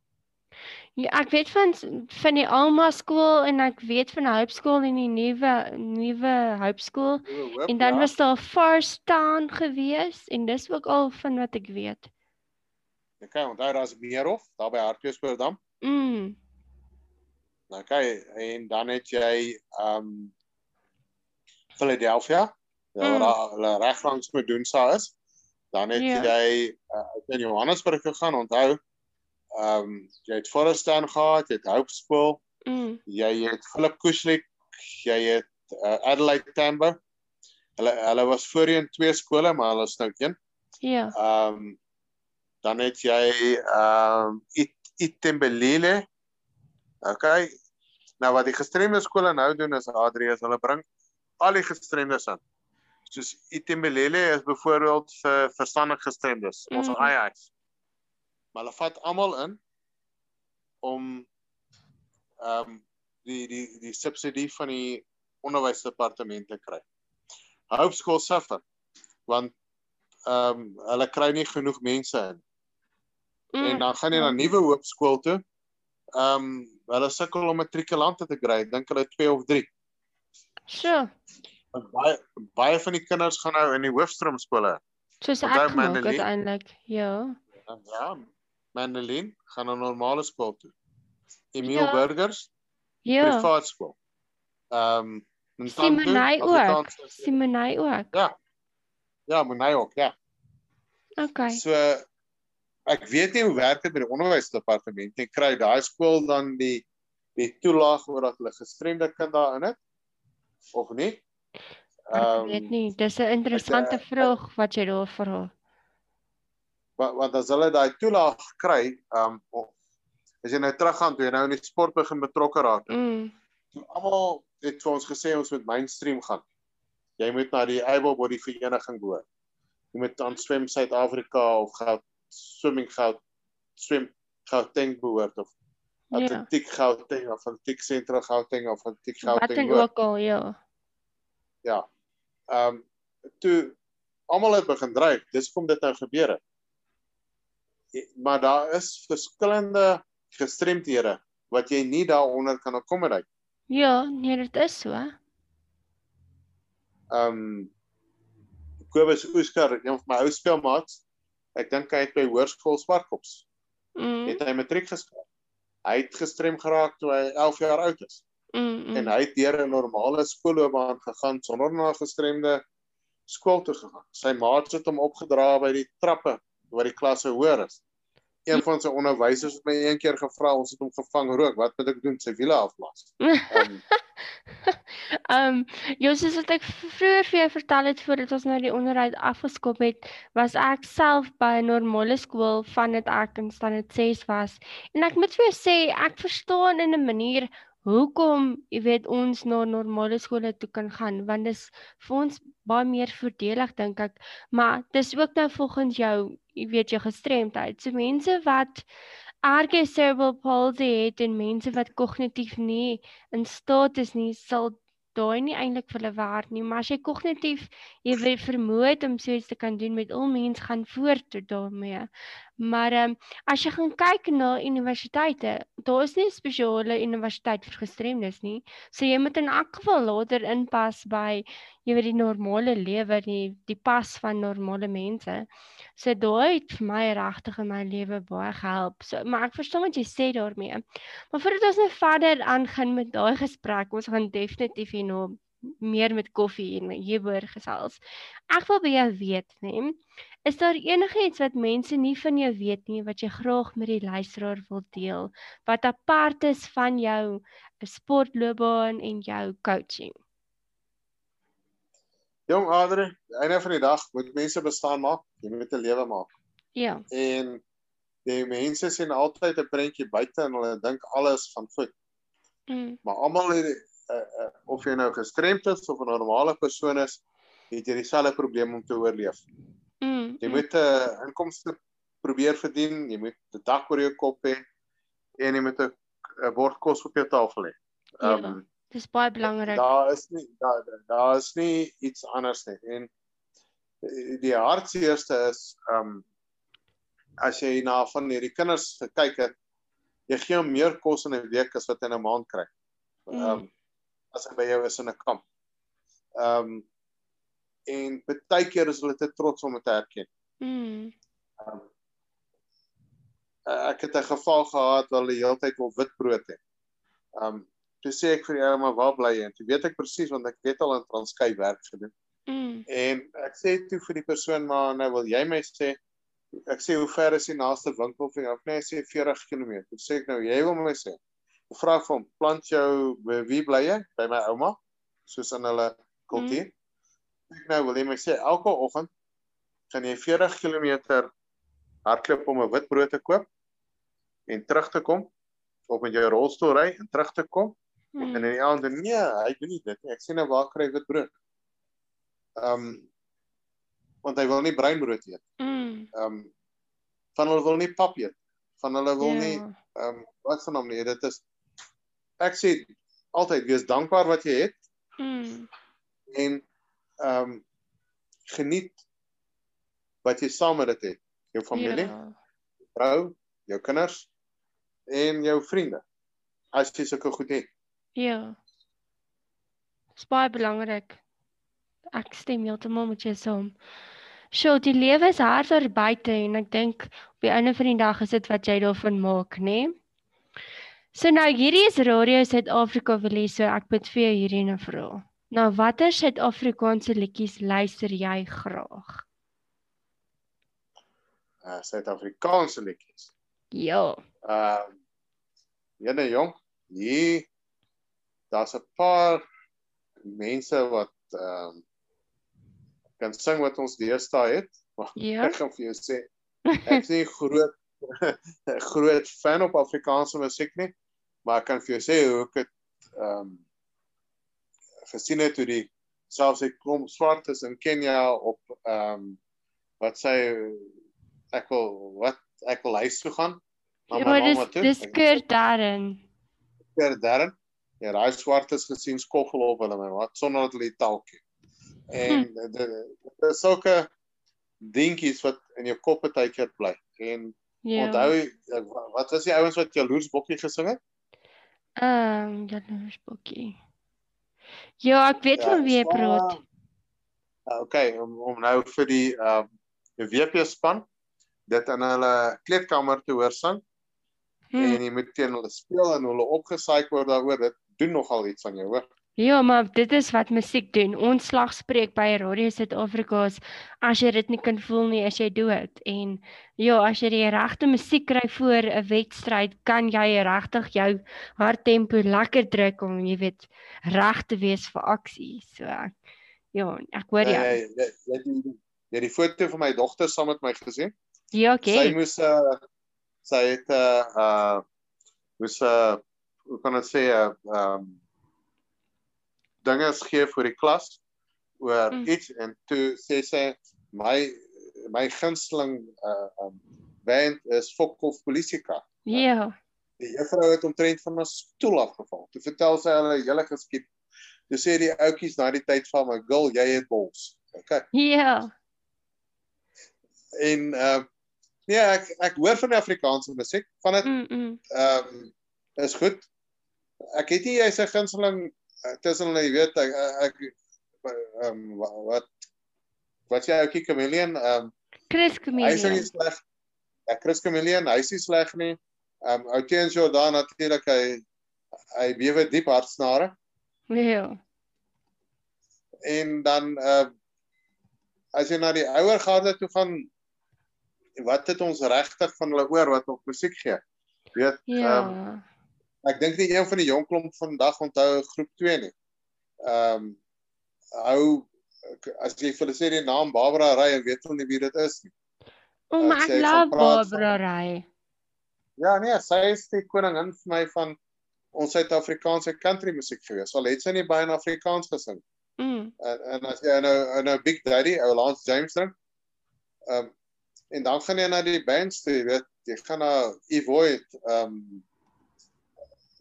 Speaker 1: Ja, ek weet van van die Alma skool en ek weet van Hope skool en die nuwe nuwe Hope skool
Speaker 2: Hoop,
Speaker 1: en dan
Speaker 2: ja.
Speaker 1: was daar First Town gewees en dis ook al van wat ek weet.
Speaker 2: Okay, onthou daar's Meerhof daar by Hartbeespoortdam.
Speaker 1: Mm.
Speaker 2: Okay, en dan het jy um Philadelphia. Ja,
Speaker 1: Mm.
Speaker 2: waar hulle reg langs Medusa is. Dan het
Speaker 1: Ja.
Speaker 2: jy uh, in Johannesburg gegaan, onthou. Um jy het Forest Town gehad, jy het Hope School,
Speaker 1: Mm.
Speaker 2: jy het Philip Kushlik, jy het uh, Adelaide Tambo. Hulle hulle was voorheen twee skole, maar hulle is nou een.
Speaker 1: Ja.
Speaker 2: Ehm dan het jy ehm um, Itembelele. Okay. Nou wat die gestremde skole nou doen is Adri is hulle bring al die gestremdes in. Soos Itembelele is byvoorbeeld vir verstandig gestremdes, ons
Speaker 1: Mm.
Speaker 2: IIs. Maar hulle vat almal in om ehm um, die die die subsidie van die onderwysdepartement te kry. Hope School suffer want ehm um, hulle kry nie genoeg mense in. Mm. En dan gaan jy na nuwe hoop skool toe. Ehm um, hulle sukkel om matrikulante te kry. Ek dink hulle 2 of 3.
Speaker 1: So,
Speaker 2: Want baie baie van die kinders gaan nou in die hoofstroom skole.
Speaker 1: soos ek
Speaker 2: Mandelie?
Speaker 1: uiteindelik. Ja.
Speaker 2: En ja, Mandeline gaan na normale skool toe. Emile
Speaker 1: Ja.
Speaker 2: Burgers
Speaker 1: Ja.
Speaker 2: privaat skool. Ehm um,
Speaker 1: Simonai ook. Simonai ook.
Speaker 2: Ja. Ja, Monai ook, ja.
Speaker 1: Okay.
Speaker 2: So ek weet nie hoe werk dit by die onderwysdepartement nie. Kry daai skool dan die die toelaag oor dat hulle gestremde kind daarin het of nie?
Speaker 1: Ek weet nie, dis 'n interessante
Speaker 2: ek-
Speaker 1: vraag wat jy daar vra.
Speaker 2: Want want as hulle daai toelaag kry, ehm um, as jy nou teruggaan toe jy nou in die sport begin betrokke raak,
Speaker 1: Mm.
Speaker 2: toe almal het vir ons gesê ons moet mainstream gaan. Jy moet na die able body vereniging behoort. Jy moet aan swem Suid-Afrika of goud swimming goud swem Gauteng behoort of
Speaker 1: Ja.
Speaker 2: atletiek Gauteng of atletiek sentra Gauteng of atletiek
Speaker 1: Wat
Speaker 2: Gauteng
Speaker 1: en
Speaker 2: behoort.
Speaker 1: ook al, ja.
Speaker 2: Ja. Ehm um, toe almal het begin dryf. Dis kom dit nou gebeur het. Maar daar is verskillende gestremdhede wat jy nie daaronder kan accommodate.
Speaker 1: Ja, nee, dit is so.
Speaker 2: Ehm um, Kobus Oeskar, een van my ou speelmaats, ek dink hy het by Hoërskool Swartkops.
Speaker 1: Mm.
Speaker 2: Het hy matriek geskryf. Hy het gestrem geraak toe hy 11 jaar oud is
Speaker 1: Mm. mm.
Speaker 2: en hy het deur 'n normale skoolloopbaan gegaan sonder na gestremde skool toe gegaan. Sy maats het hom opgedra by die trappe waar die klasse hoor is. Een van sy onderwysers het my een keer gevra, ons het hom gevang rook, wat moet ek doen? Sy wiele afblaas.
Speaker 1: Ehm, um, ja, soos wat ek vroeër vir jou vertel het voordat ons nou die onderhoud afgeskop het, was ek self by 'n normale skool vandat ek in standaard 6 was. En ek moet vir jou sê, ek verstaan in 'n manier hoekom, jy weet, ons na normale skole toe kan gaan, want dis vir ons baie meer voordelig dink ek, maar dis ook nou volgens jou, jy weet, jou gestremdheid. So mense wat erge cerebral palsy het en mense wat kognitief nie in staat is nie, sal daai nie eintlik vir hulle werk nie, maar as jy kognitief jy weet vermoë het om so iets te kan doen met al mens gaan voort daarmee. Maar ehm um, as jy gaan kyk na universiteite, daar is nie 'n spesiale universiteit vir gestremdes nie. So jy moet in elk geval later inpas by jy weet die normale lewe, die die pas van normale mense. So daai het vir my regtig in my lewe baie gehelp. So maar ek verstaan wat jy sê daarmee. Maar voordat ons nou verder aangaan met daai gesprek, ons gaan definitief hier nou meer met koffie en hieroor gesels. Ek wil by jou weet, né? Is daar enigiets wat mense nie van jou weet nie wat jy graag met die luisteraar wil deel wat apart is van jou sportloopbaan en jou coaching?
Speaker 2: jong Adri, einde van die dag moet mense bestaan maak, jy moet 'n lewe maak.
Speaker 1: Ja.
Speaker 2: En die mense sien altyd 'n prentjie buite en hulle dink alles van goed.
Speaker 1: Mm.
Speaker 2: Maar almal het uh, uh, of jy nou gestremd is of 'n normale persoon is, het jy dieselfde probleem om te oorleef.
Speaker 1: Mm.
Speaker 2: Jy
Speaker 1: mm.
Speaker 2: moet 'n uh, inkomste probeer verdien, jy moet 'n dak oor jou kop hê en jy moet 'n bord kos op jou tafel hê.
Speaker 1: Ja.
Speaker 2: Um,
Speaker 1: Dis baie belangrik.
Speaker 2: daar is nie daar daar is nie iets anders nie. En die- hartseerste is um as jy na van hierdie kinders gekyk het, jy gee hom meer kos in 'n week as wat hy in 'n maand kry. Um
Speaker 1: Mm.
Speaker 2: As hy by jou is in 'n kamp. Um en baie keer is hulle te trots om dit te erken.
Speaker 1: Mm.
Speaker 2: Um, ek het 'n geval gehad waar hulle die hele tyd wil witbrood hê. Um toe sê ek vir jou maar waar bly jy? En toe weet ek presies want ek weet al in Transkei werk gedoen.
Speaker 1: Mm.
Speaker 2: En ek sê toe vir die persoon maar nou wil jy my sê ek sê hoe ver is die naaste winkel vir jou? Nee, hy sê 40 km. Toe sê ek nou jy wil my sê. Vra vir hom, plant jou by wie bly jy? By my ouma, soos in hulle kultuur. Mm. Ek nou wil jy my sê elke oggend gaan jy 40 km hardloop om 'n witbrood te koop en terug te kom of met jou rolstoel ry en terug te kom
Speaker 1: Mm.
Speaker 2: En in die aand nee, hy doen nie dit nie. Ek sê nou waar kry hy witbrood? Ehm um, want hy wil nie breinbrood eet.
Speaker 1: Mm.
Speaker 2: Ehm um, van hulle wil nie pap eet. Van hulle wil
Speaker 1: Ja.
Speaker 2: nie ehm um, wat van hom nie. Dit is ek sê altyd wees dankbaar wat jy het
Speaker 1: Mm.
Speaker 2: en ehm um, geniet wat jy saam met dit het. Jou familie,
Speaker 1: Ja.
Speaker 2: vrou, jou kinders en jou vriende. As jy sulke goed het.
Speaker 1: Ja. Dis baie belangrik. Ek stem heeltemal met jou saam. Sjoe, die lewe is hard daar buite en ek dink op die einde van die dag is dit wat jy daarvan maak, né? So nou hierdie is Radio Suid-Afrika wil hê so ek moet vir jou hierdie nou vra. Nou watter Suid-Afrikaanse liedjies luister jy graag?
Speaker 2: Uh Suid-Afrikaanse liedjies.
Speaker 1: Ja.
Speaker 2: Ehm uh, Jene jong, hier daar's 'n paar mense wat ehm um, kan sing wat ons deesdae het. Maar
Speaker 1: Ja.
Speaker 2: ek gaan vir jou sê ek nie groot groot fan op Afrikaanse musiek nie, maar ek kan vir jou sê hoe ek dit ehm um, gesien het hoe die selfs die klomp swartes in Kenja op ehm um, wat sê ek wil wat ek wil huis toe gaan. na
Speaker 1: Ja,
Speaker 2: my
Speaker 1: dis
Speaker 2: mamma toe.
Speaker 1: dis
Speaker 2: Ek-
Speaker 1: Kurt Darren.
Speaker 2: keer Darren. Ja, daai swartes gesien skoffel op hulle my wat sonder dat hulle die taal ken. En
Speaker 1: Hm.
Speaker 2: dit is sulke dingetjies wat in jou kop baie keer bly. En
Speaker 1: Ja.
Speaker 2: onthou ek- wat was die ouens wat jaloers bokkie gesing het?
Speaker 1: Ehm, ja, nou is bokkie. Ja, ek weet van wie jy praat.
Speaker 2: Okay, om om nou vir die ehm uh, WP span dit in hulle kleedkamer te hoor sing
Speaker 1: Hm.
Speaker 2: en jy moet teen hulle speel en hulle opgesaai word daaroor dit doen nogal iets aan jou hoor.
Speaker 1: Ja, maar dit is wat musiek doen. Ons slagspreek by Radio Suid-Afrika is as jy dit nie kan voel nie, as jy dood. En ja, as jy die regte musiek kry voor 'n wedstryd, kan jy regtig jou harttempo lekker druk om jy weet reg te wees vir aksie. So ja, ek hoor jou.
Speaker 2: Jy jy jy het die, jy het die foto van my dogter saam met my gesien.
Speaker 1: Ja,
Speaker 2: Sy
Speaker 1: okay.
Speaker 2: moes uh sy het uh, uh moes uh hoe kan ek sê uh, um dinge gee vir die klas oor
Speaker 1: Mm.
Speaker 2: mm. iets en toe sê sy my my gunsteling uh um band is Fokhof Polisiekar.
Speaker 1: Ja.
Speaker 2: Die juffrou het omtrent van 'n stoel afgeval. Toe vertel sy hulle hele geskied. Toe sê die ouetjies na die tyd van my girl, jy het bols. Okay.
Speaker 1: Ja.
Speaker 2: En uh nee, ek ek hoor van die Afrikaanse musiek, van dit
Speaker 1: Mm. -mm.
Speaker 2: ehm um, is goed. Ek het nie jy's 'n gunsteling uh, tussen hulle, jy weet ek ek ehm um, wat wat sê ouetjie Chameleon ehm um,
Speaker 1: Chris
Speaker 2: hy is
Speaker 1: Chameleon.
Speaker 2: nie sleg. Ja, Chris Chameleon, hy nie sleg nie. Ehm um, Oudtshoorn Jordan natuurlik hy hy bewe diep hartsnare
Speaker 1: Ja.
Speaker 2: en dan uh as jy na die ouer garde toe gaan wat het ons regtig van hulle oor wat nog musiek gee. Weet
Speaker 1: Ja.
Speaker 2: ehm ek dink nie een van die jong klomp vandag onthou groep 2 nie. Ehm um, hou as jy vir hulle sê die naam Barbara Ray en weet hulle nie wie dit is nie.
Speaker 1: O, maar
Speaker 2: as
Speaker 1: ek
Speaker 2: jy
Speaker 1: love Barbara Ray.
Speaker 2: Ja nee, sy is die koningin vir my van ons Suid-Afrikaanse country musiek gewees. Al het sy nie baie in Afrikaans gesing.
Speaker 1: Mm.
Speaker 2: En en as jy nou nou Big Daddy, ou Lance James drink. Ehm um, en dan gaan jy na die bands toe, jy weet, jy gaan na Evoid, ehm um,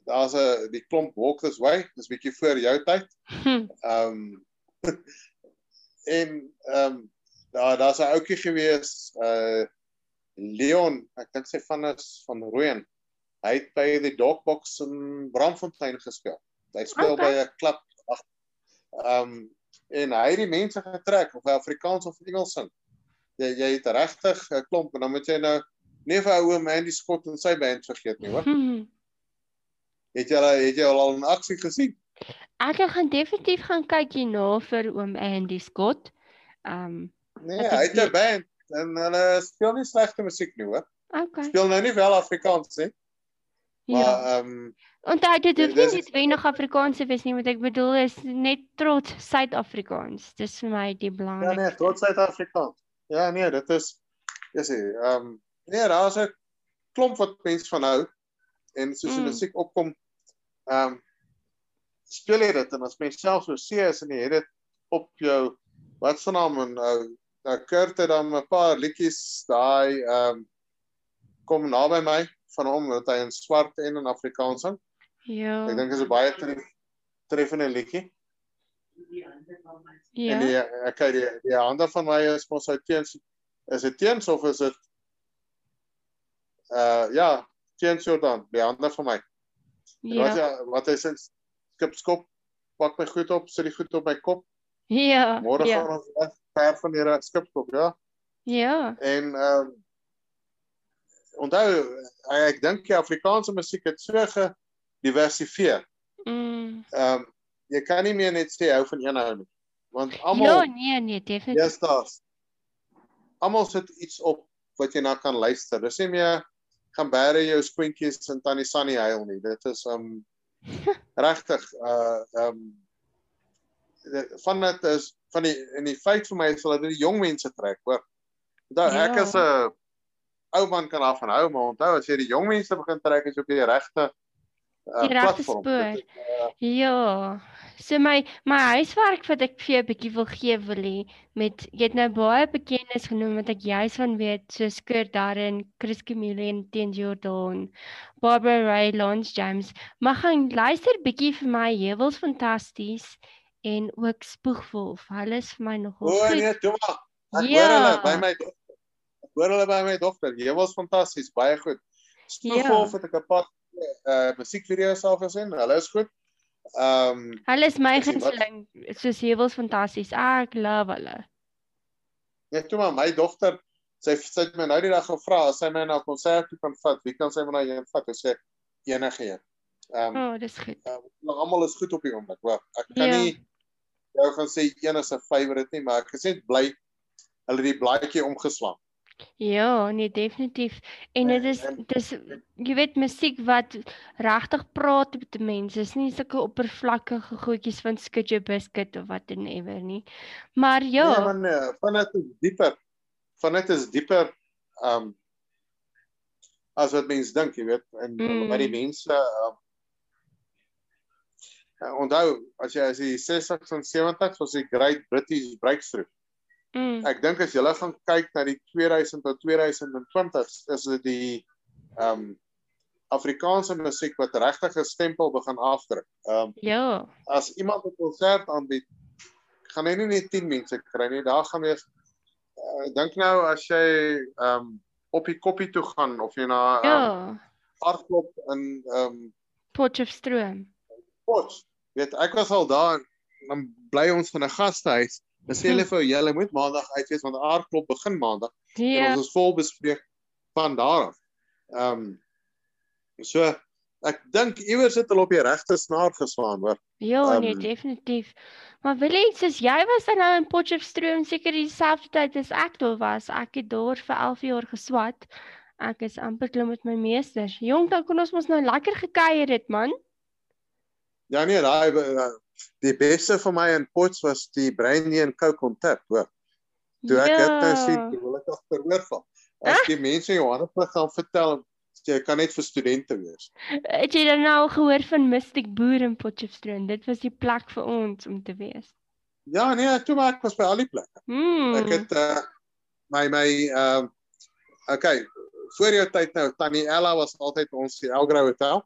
Speaker 2: daar's 'n die klomp Walk This Way, dis bietjie voor jou tyd.
Speaker 1: Hm.
Speaker 2: Ehm um, en ehm um, daar daar's 'n ouetjie gewees, uh Leon, ek dink sy van is van Rooyen. Hy het by die Dogbox in Bramfontein gespeel. Hy speel
Speaker 1: Okay.
Speaker 2: by 'n klub ag ehm um, en hy het die mense getrek of hy Afrikaans of Engels sing. Jy jy het regtig 'n klomp en dan moet jy nou nie vir ou Mandy Scott en sy band vergeet nie, hoor. Het jy het jy al in aksie gesien?
Speaker 1: Ek gaan definitief gaan kyk hierna vir oom Andy Scott. Ehm,
Speaker 2: Nee,
Speaker 1: Wat
Speaker 2: hy het 'n band en hulle speel nie slegte musiek nie, hoor.
Speaker 1: okay.
Speaker 2: Speel nou nie wel Afrikaans nie, maar
Speaker 1: Ja.
Speaker 2: ehm um,
Speaker 1: Onthou dit hoef
Speaker 2: Ja,
Speaker 1: nie
Speaker 2: dis-
Speaker 1: noodwendig Afrikaans te wees nie, want ek bedoel is net trots Suid-Afrikaans. Dis vir my die
Speaker 2: ja
Speaker 1: belangrikste.
Speaker 2: nee, trots Suid-Afrikaans. Ja nee, dit is is hy. Ehm um, nee, daar's 'n klomp wat mense van hou en soos die
Speaker 1: Mm.
Speaker 2: musiek opkom ehm um, speel jy dit en as mens self so sê is en jy het dit op jou wat se naam en nou nou Kurt het dan 'n paar liedjies daai ehm um, kom naby my van hom wat hy in swart en in Afrikaans sing.
Speaker 1: Ja.
Speaker 2: Ek dink dit is 'n baie tref, treffende liedjie.
Speaker 1: Ja.
Speaker 2: En die ek kyk die die ander van my is mos uit teens is dit teens of is dit uh ja, teens Jordan, die ander van my. Ja. Wat
Speaker 1: Ja.
Speaker 2: ja, wat hy sê skipskop pak my goed op, sit die goed op my kop.
Speaker 1: Ja.
Speaker 2: Môre
Speaker 1: Ja.
Speaker 2: gaan ons weg ver van hierdie skipskop, ja.
Speaker 1: Ja.
Speaker 2: En ehm uh, onthou ek dink die Afrikaanse musiek het so ge diversifieer.
Speaker 1: Mm.
Speaker 2: Ehm um, jy kan nie meer net sê hou van een hou nie. Want
Speaker 1: Ja,
Speaker 2: almal
Speaker 1: nee, nee, definitief.
Speaker 2: Yes, daar's. Almal sit iets op wat jy na kan luister. Dis nie meer gaan bære jou skoentjies in Tannie Sunny huil nie. Dit is um regtig uh um van dit is van die in die feit vir my is dat dit jong mense trek, hoor. Onthou ek
Speaker 1: Ja.
Speaker 2: is 'n ou man kan daarvan hou, maar onthou as jy die jong mense begin trek is op die regte uh,
Speaker 1: Die regte
Speaker 2: platform.
Speaker 1: spoor.
Speaker 2: Dit is,
Speaker 1: Ja. So my my huiswerk wat ek vir jou 'n bietjie wil gee wil hê met jy het nou baie bekendes genoem wat ek juis van weet soos Kurt Darren, Chris Chameleon, Teen Jordan, Barbara Ray, Lance James. Maar gaan luister bietjie vir my Heuwels fantasties en ook Spoegwolf. Hulle is vir my nogal
Speaker 2: O
Speaker 1: goed.
Speaker 2: nee, toe maar. Ek
Speaker 1: Ja.
Speaker 2: hoor hulle by my dogter. Ek hoor hulle by my dogter. Was fantasties, baie goed. Spoegwolf
Speaker 1: Ja.
Speaker 2: het ek 'n paar uh musiekvideo's al gesien. Hulle is goed. Ehm um,
Speaker 1: Hulle is my gunsteling soos Heuwels fantasties. Ek love hulle.
Speaker 2: net toe maar my dogter sy sy het my nou die dag gevra as sy my na 'n konsert toe kan vat. Wie kan sy my na een vat? Ek sê enige een. Ehm
Speaker 1: O,
Speaker 2: um,
Speaker 1: oh, dis goed.
Speaker 2: uh, almal is goed op die oomblik. Wag, ek kan
Speaker 1: Ja.
Speaker 2: nie jou gaan sê een is 'n favourite nie, maar ek net bly hulle die blaadjie omgeslaan.
Speaker 1: Ja, nee definitief. En dit is dis jy weet musiek wat regtig praat met mense. Dis nie sulke oppervlakkige goedjies van jou biscuit of wat en ever nie. Maar ja,
Speaker 2: Nee, man, nee, van dit is dieper. Van dit is dieper um as wat mense dink, jy weet, en
Speaker 1: Mm.
Speaker 2: wat die mense um uh, onthou as jy as jy 60s en 70s was die Great British Breakthrough.
Speaker 1: Mm,
Speaker 2: Ek dink as jy gaan kyk na die 2000 tot 2020s is dit die um Afrikaanse musiek wat regtig 'n stempel begin afdruk. Um
Speaker 1: ja,
Speaker 2: as iemand 'n konsert aanbied, gaan hy nie net 10 mense kry nie. Daar gaan wees uh, dink nou as jy ehm um, op die koppie toe gaan of jy na ehm um,
Speaker 1: ja.
Speaker 2: hardklop in ehm um,
Speaker 1: Potchefstroom.
Speaker 2: Potch. Weet ek was al daar en dan bly ons in 'n gastehuis. Dan sê hulle vir jou, julle moet maandag uit wees want hardklop begin maandag en
Speaker 1: Ja,
Speaker 2: ons is vol bespreek van daar af. Ehm um, so ek dink iewers het hulle op die regte snaar geslaan, hoor.
Speaker 1: ja, nee
Speaker 2: ehm,
Speaker 1: definitief. Maar wil jy soos jy was dan nou in Potchefstroom seker dieselfde tyd as ek daar was. Ek het daar vir 11 jaar geswat. Ek is amper klim met my meesters. Jong, dan kon ons mos nou lekker gekuier het, man.
Speaker 2: Ja nee, daai eh, die beste vir my in Potch was die brandy en coke on tap, hoor. Toe ek dit nou sien, toe wil ek agteroor val. As die mense in Johannesburg gaan vertel jy kan net vir studente wees.
Speaker 1: Het jy dan nou gehoor van Mystic Boer in Potchefstroom? Dit was die plek vir ons om te wees.
Speaker 2: Ja nee, toe maar ek was by al die plekke.
Speaker 1: Mm.
Speaker 2: Ek het uh my my ehm uh, okay, voor jou tyd nou Tannie Ella was altyd ons die Elgrou Hotel.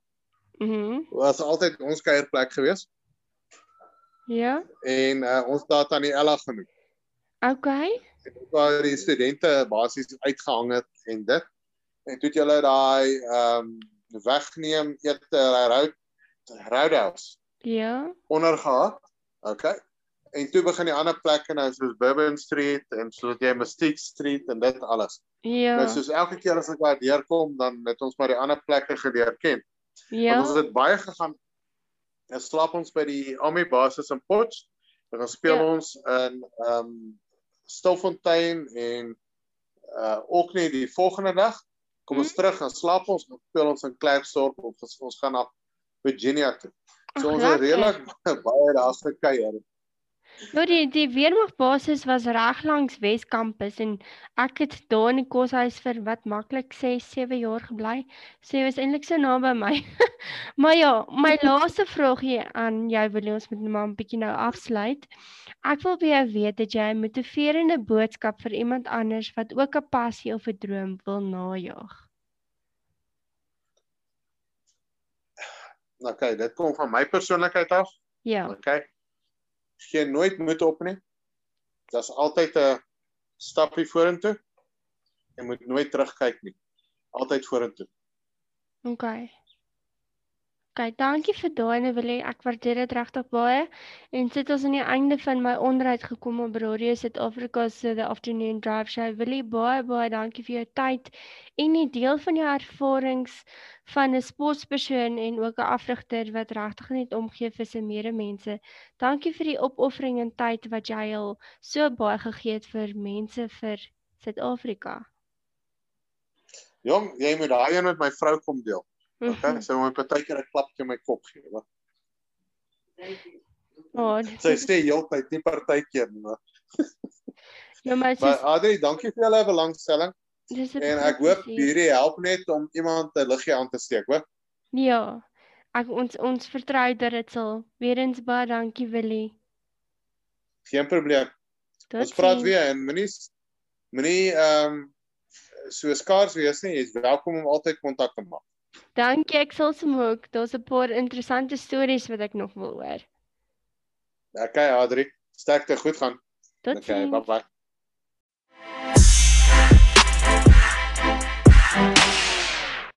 Speaker 1: Mhm.
Speaker 2: Was altyd ons kuierplek gewees
Speaker 1: Ja.
Speaker 2: en uh, ons daar Tannie Ella genoem.
Speaker 1: Okay.
Speaker 2: waar die studente basies uitgehang het en dit. En toe het julle daai ehm um, wegneem eet roud roadhouse
Speaker 1: Ja.
Speaker 2: onder gehad. Okay. En toe begin die ander plekke nou soos Bourbon Street en soos jy Mystique Street en dit alles.
Speaker 1: Ja.
Speaker 2: Nou soos elke keer as ek daar deurkom, dan het ons maar die ander plekke geleer ken.
Speaker 1: Ja.
Speaker 2: Want ons het baie gegaan. En slaap ons by die Army basis in Potch. Dan gaan speel
Speaker 1: Ja.
Speaker 2: ons in ehm um, Stilfontein en uh ook nie die volgende dag kom ons
Speaker 1: Mhm.
Speaker 2: terug en slaap ons en speel ons in Klerksdorp of ons, ons gaan na Virginia toe. So ons het
Speaker 1: lekker.
Speaker 2: redelik baie daar gekuier.
Speaker 1: Ja, die die weermagbasis was reg langs Weskampus en ek het daar in die koshuis vir wat maklik 6, 7 jaar gebly. So jy was eintlik so naby my. maar ja, my laaste vraagie aan jou wil ons met maar 'n bietjie nou afsluit. Ek wil by jou weet dat jy 'n motiverende boodskap vir iemand anders wat ook 'n passie of 'n droom wil najag.
Speaker 2: Okay, dit kom van my persoonlikheid af.
Speaker 1: Ja.
Speaker 2: Okay. Geen nooit moed op nie. Daar's altyd 'n stapie vorentoe. Jy moet nooit terugkyk nie. Altyd vorentoe.
Speaker 1: Okay. Okay, dankie vir daai wil ek waardeer dit regtig baie. En sit ons aan die einde van my onderhoud gekom op Radio Suid-Afrika se The Afternoon Drive Show. Wil jy baie baie dankie vir jou tyd en die deel van jou ervarings van 'n sportpersoon en ook 'n afrigter wat regtig net omgee vir sy medemense. Dankie vir die opoffering en tyd wat jy al so baie gegee het vir mense vir Suid-Afrika.
Speaker 2: Jong, jy moet daai een met my vrou kom deel. Okay, so my partykeer 'n klapjie in my kop gee, hoor.
Speaker 1: Oh,
Speaker 2: Sy sê heeltyd nie partykeer nie. maar-
Speaker 1: ja, maar
Speaker 2: Maar
Speaker 1: soos,
Speaker 2: Adri, dankie vir julle belangstelling en ek hoop hierdie help net om iemand 'n liggie aan te steek, hoor.
Speaker 1: Ja. Ek ons ons vertrou dat dit sal. Weerens baie dankie Willie.
Speaker 2: Geen probleem.
Speaker 1: Tot
Speaker 2: Ons praat
Speaker 1: ziens.
Speaker 2: weer en moenie moenie ehm um, so skaars wees nie. Jy's welkom om altyd kontak te maak.
Speaker 1: Dankie, ek sal ook. Daar's 'n paar interessante stories wat ek nog wil hoor.
Speaker 2: Okay, Adri. Sterkte, goed gaan.
Speaker 1: Tot
Speaker 2: Okay,
Speaker 1: sins.
Speaker 2: bye bye.